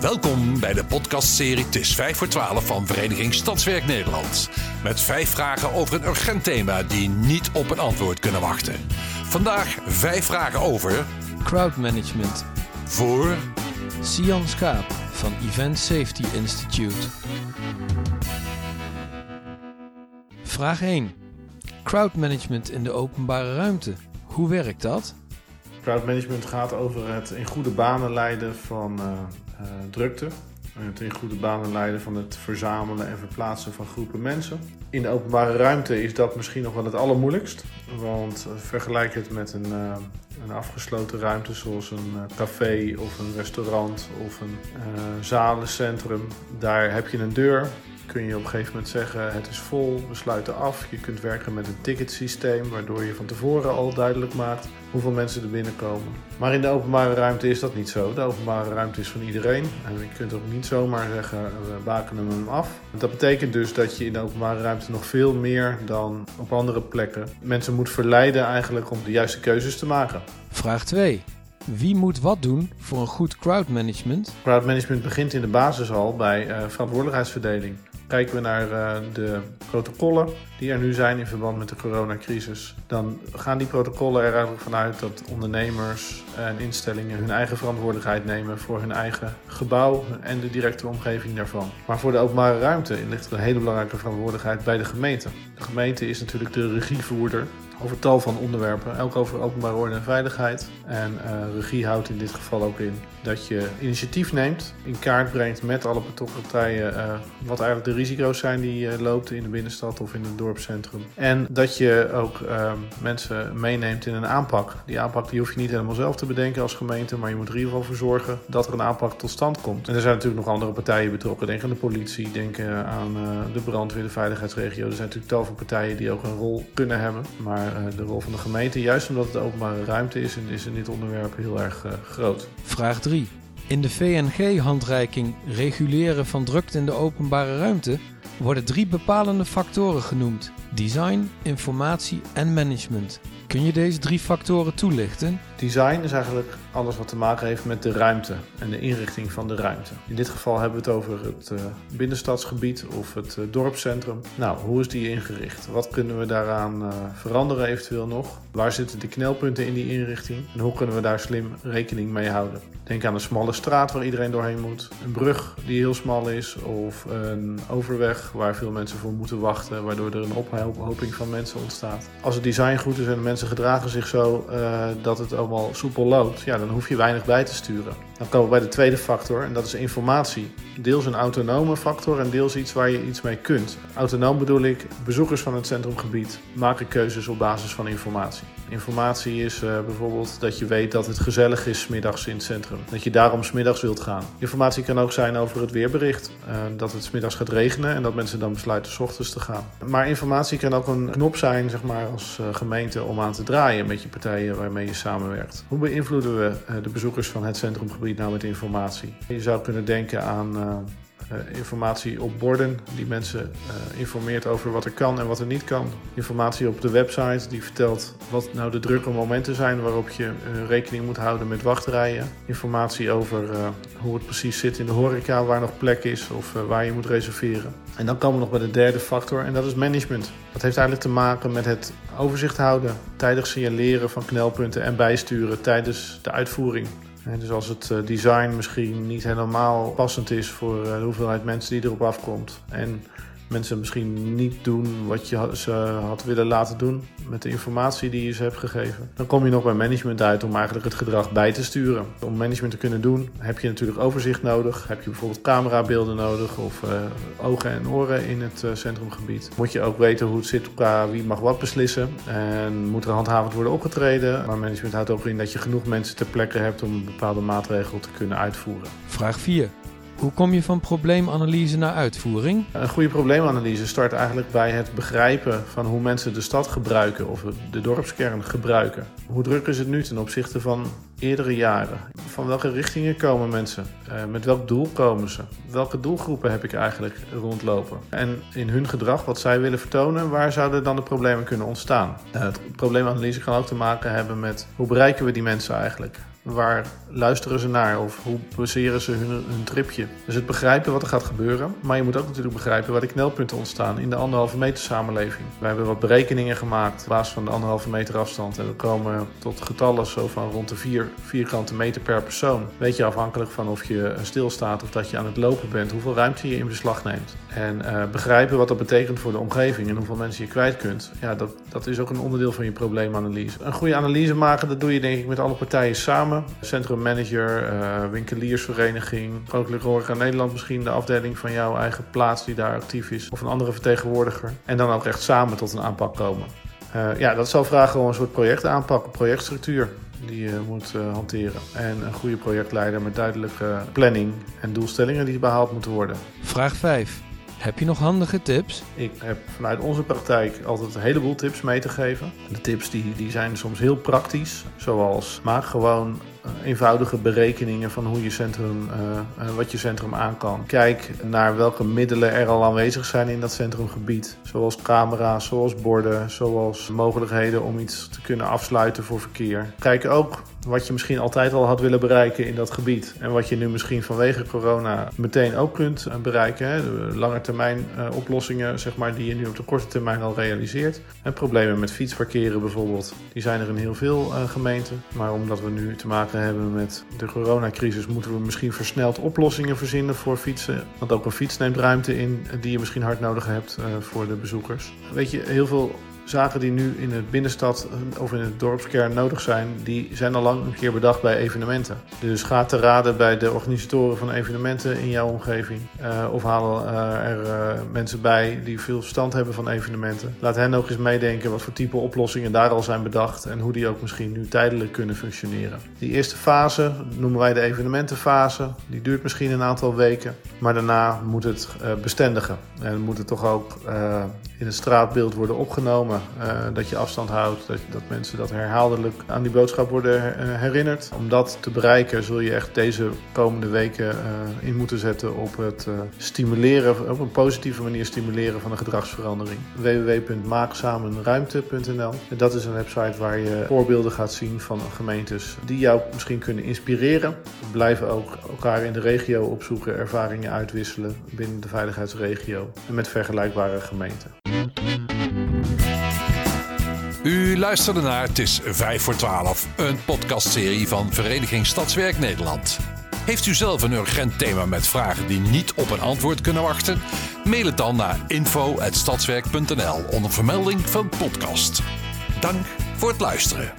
Welkom bij de podcastserie Het is 5 voor 12 van Vereniging Stadswerk Nederland. Met vijf vragen over een urgent thema die niet op een antwoord kunnen wachten. Vandaag vijf vragen over... Crowdmanagement. Voor... Sian Schaap van Event Safety Institute. Vraag 1. Crowdmanagement in de openbare ruimte. Hoe werkt dat? Crowdmanagement gaat over het in goede banen leiden van uh, uh, drukte. Het in goede banen leiden van het verzamelen en verplaatsen van groepen mensen. In de openbare ruimte is dat misschien nog wel het allermoeilijkst. Want uh, vergelijk het met een, een afgesloten ruimte zoals een café of een restaurant of een zalencentrum. Daar heb je een deur kun je op een gegeven moment zeggen: het is vol, we sluiten af. Je kunt werken met een ticketsysteem, waardoor je van tevoren al duidelijk maakt hoeveel mensen er binnenkomen. Maar in de openbare ruimte is dat niet zo. De openbare ruimte is van iedereen. En je kunt ook niet zomaar zeggen: we bakenen hem af. Dat betekent dus dat je in de openbare ruimte nog veel meer dan op andere plekken mensen moet verleiden eigenlijk om de juiste keuzes te maken. Vraag 2. Wie moet wat doen voor een goed crowdmanagement? Crowdmanagement begint in de basis al bij uh, verantwoordelijkheidsverdeling. Kijken we naar uh, de protocollen die er nu zijn in verband met de coronacrisis, dan gaan die protocollen er eigenlijk vanuit dat ondernemers en instellingen hun eigen verantwoordelijkheid nemen voor hun eigen gebouw en de directe omgeving daarvan. Maar voor de openbare ruimte ligt een hele belangrijke verantwoordelijkheid bij de gemeente. De gemeente is natuurlijk de regievoerder over tal van onderwerpen, elk over openbare orde en veiligheid. En uh, regie houdt in dit geval ook in dat je initiatief neemt, in kaart brengt met alle betrokken partijen uh, wat eigenlijk de risico's zijn die je loopt in de binnenstad of in het dorpscentrum. En dat je ook uh, mensen meeneemt in een aanpak. Die aanpak die hoef je niet helemaal zelf te bedenken als gemeente, maar je moet er in ieder geval voor zorgen dat er een aanpak tot stand komt. En er zijn natuurlijk nog andere partijen betrokken. Denk aan de politie, denk aan de brandweer, de veiligheidsregio. Er zijn natuurlijk tal van partijen die ook een rol kunnen hebben. Maar uh, de rol van de gemeente, juist omdat het openbare ruimte is, is in dit onderwerp heel erg uh, groot. Vraag 3. In de VNG-handreiking Reguleren van drukte in de openbare ruimte worden drie bepalende factoren genoemd: design, informatie en management. Kun je deze drie factoren toelichten? Design is eigenlijk alles wat te maken heeft met de ruimte en de inrichting van de ruimte. In dit geval hebben we het over het uh, binnenstadsgebied of het uh, dorpscentrum. Nou, hoe is die ingericht? Wat kunnen we daaraan uh, veranderen eventueel nog? Waar zitten de knelpunten in die inrichting? En hoe kunnen we daar slim rekening mee houden? Denk aan een smalle straat waar iedereen doorheen moet. Een brug die heel smal is. Of een overweg waar veel mensen voor moeten wachten. Waardoor er een ophoping van mensen ontstaat. Als het design goed is en mensen gedragen zich zo dat het allemaal soepel loopt. Ja, dan hoef je weinig bij te sturen. Dan komen we bij de tweede factor en dat is informatie. Deels een autonome factor en deels iets waar je iets mee kunt. Autonoom bedoel ik, bezoekers van het centrumgebied maken keuzes op basis van informatie. Informatie is uh, bijvoorbeeld dat je weet dat het gezellig is smiddags in het centrum. Dat je daarom smiddags wilt gaan. Informatie kan ook zijn over het weerbericht. Uh, dat het smiddags gaat regenen en dat mensen dan besluiten s ochtends te gaan. Maar informatie kan ook een knop zijn, zeg maar, als uh, gemeente om aan te draaien met je partijen waarmee je samenwerkt. Hoe beïnvloeden we de bezoekers van het centrumgebied nou met informatie? Je zou kunnen denken aan informatie op borden die mensen uh, informeert over wat er kan en wat er niet kan. Informatie op de website die vertelt wat nou de drukke momenten zijn waarop je uh, rekening moet houden met wachtrijen. Informatie over hoe het precies zit in de horeca, waar nog plek is of waar je moet reserveren. En dan komen we nog bij de derde factor en dat is management. Dat heeft eigenlijk te maken met het overzicht houden, tijdig signaleren van knelpunten en bijsturen tijdens de uitvoering. Dus als het eh, design misschien niet helemaal passend is voor eh, de hoeveelheid mensen die erop afkomt. En mensen misschien niet doen wat je ze had willen laten doen met de informatie die je ze hebt gegeven. Dan kom je nog bij management uit om eigenlijk het gedrag bij te sturen. Om management te kunnen doen heb je natuurlijk overzicht nodig. Heb je bijvoorbeeld camerabeelden nodig of uh, ogen en oren in het uh, centrumgebied. Moet je ook weten hoe het zit qua wie mag wat beslissen. En moet er handhavend worden opgetreden. Maar management houdt ook in dat je genoeg mensen ter plekke hebt om een bepaalde maatregel te kunnen uitvoeren. Vraag 4. Hoe kom je van probleemanalyse naar uitvoering? Een goede probleemanalyse start eigenlijk bij het begrijpen van hoe mensen de stad gebruiken of de dorpskern gebruiken. Hoe druk is het nu ten opzichte van eerdere jaren? Van welke richtingen komen mensen? Uh, met welk doel komen ze? Welke doelgroepen heb ik eigenlijk rondlopen? En in hun gedrag, wat zij willen vertonen, waar zouden dan de problemen kunnen ontstaan? Uh, het probleemanalyse kan ook te maken hebben met hoe bereiken we die mensen eigenlijk? Waar luisteren ze naar of hoe baseren ze hun, hun tripje? Dus het begrijpen wat er gaat gebeuren. Maar je moet ook natuurlijk begrijpen waar de knelpunten ontstaan in de anderhalve meter samenleving. Wij hebben wat berekeningen gemaakt op basis van de anderhalve meter afstand. En we komen tot getallen zo van rond de 4 vierkante meter per persoon. Weet je afhankelijk van of je stilstaat of dat je aan het lopen bent, hoeveel ruimte je in beslag neemt. En uh, begrijpen wat dat betekent voor de omgeving en hoeveel mensen je kwijt kunt. Ja, dat, dat is ook een onderdeel van je probleemanalyse. Een goede analyse maken, dat doe je denk ik met alle partijen samen. Centrummanager, uh, winkeliersvereniging, Koninklijke Horeca Nederland misschien, de afdeling van jouw eigen plaats die daar actief is. Of een andere vertegenwoordiger. En dan ook echt samen tot een aanpak komen. Uh, ja, dat zal vragen om een soort project aanpakken, projectstructuur die je moet uh, hanteren. En een goede projectleider met duidelijke planning en doelstellingen die behaald moeten worden. Vraag 5. Heb je nog handige tips? Ik heb vanuit onze praktijk altijd een heleboel tips mee te geven. De tips die, die zijn soms heel praktisch, zoals maak gewoon eenvoudige berekeningen van hoe je centrum, uh, wat je centrum aan kan. Kijk naar welke middelen er al aanwezig zijn in dat centrumgebied. Zoals camera's, zoals borden, zoals mogelijkheden om iets te kunnen afsluiten voor verkeer. Kijk ook wat je misschien altijd al had willen bereiken in dat gebied. En wat je nu misschien vanwege corona meteen ook kunt bereiken. Hè. De lange termijn uh, oplossingen zeg maar, die je nu op de korte termijn al realiseert. En problemen met fietsparkeren bijvoorbeeld. Die zijn er in heel veel uh, gemeenten. Maar omdat we nu te maken hebben met de coronacrisis... moeten we misschien versneld oplossingen verzinnen voor fietsen. Want ook een fiets neemt ruimte in die je misschien hard nodig hebt voor de bezoekers. Weet je, heel veel zaken die nu in het binnenstad of in het dorpskern nodig zijn, die zijn al lang een keer bedacht bij evenementen. Dus ga te raden bij de organisatoren van evenementen in jouw omgeving. Uh, of haal uh, er mensen bij die veel verstand hebben van evenementen. Laat hen ook eens meedenken wat voor type oplossingen daar al zijn bedacht en hoe die ook misschien nu tijdelijk kunnen functioneren. Die eerste fase noemen wij de evenementenfase. Die duurt misschien een aantal weken, maar daarna moet het bestendigen. En moet het toch ook in het straatbeeld worden opgenomen. Uh, dat je afstand houdt, dat, dat, mensen dat herhaaldelijk aan die boodschap worden uh, herinnerd. Om dat te bereiken zul je echt deze komende weken uh, in moeten zetten op het stimuleren, op een positieve manier stimuleren van een gedragsverandering. www.maaksamenruimte.nl Dat is een website waar je voorbeelden gaat zien van gemeentes die jou misschien kunnen inspireren. Blijven ook elkaar in de regio opzoeken, ervaringen uitwisselen binnen de veiligheidsregio en met vergelijkbare gemeenten. U luisterde naar Het is 5 voor 12, een podcastserie van Vereniging Stadswerk Nederland. Heeft u zelf een urgent thema met vragen die niet op een antwoord kunnen wachten? Mail het dan naar info.stadswerk.nl onder vermelding van podcast. Dank voor het luisteren.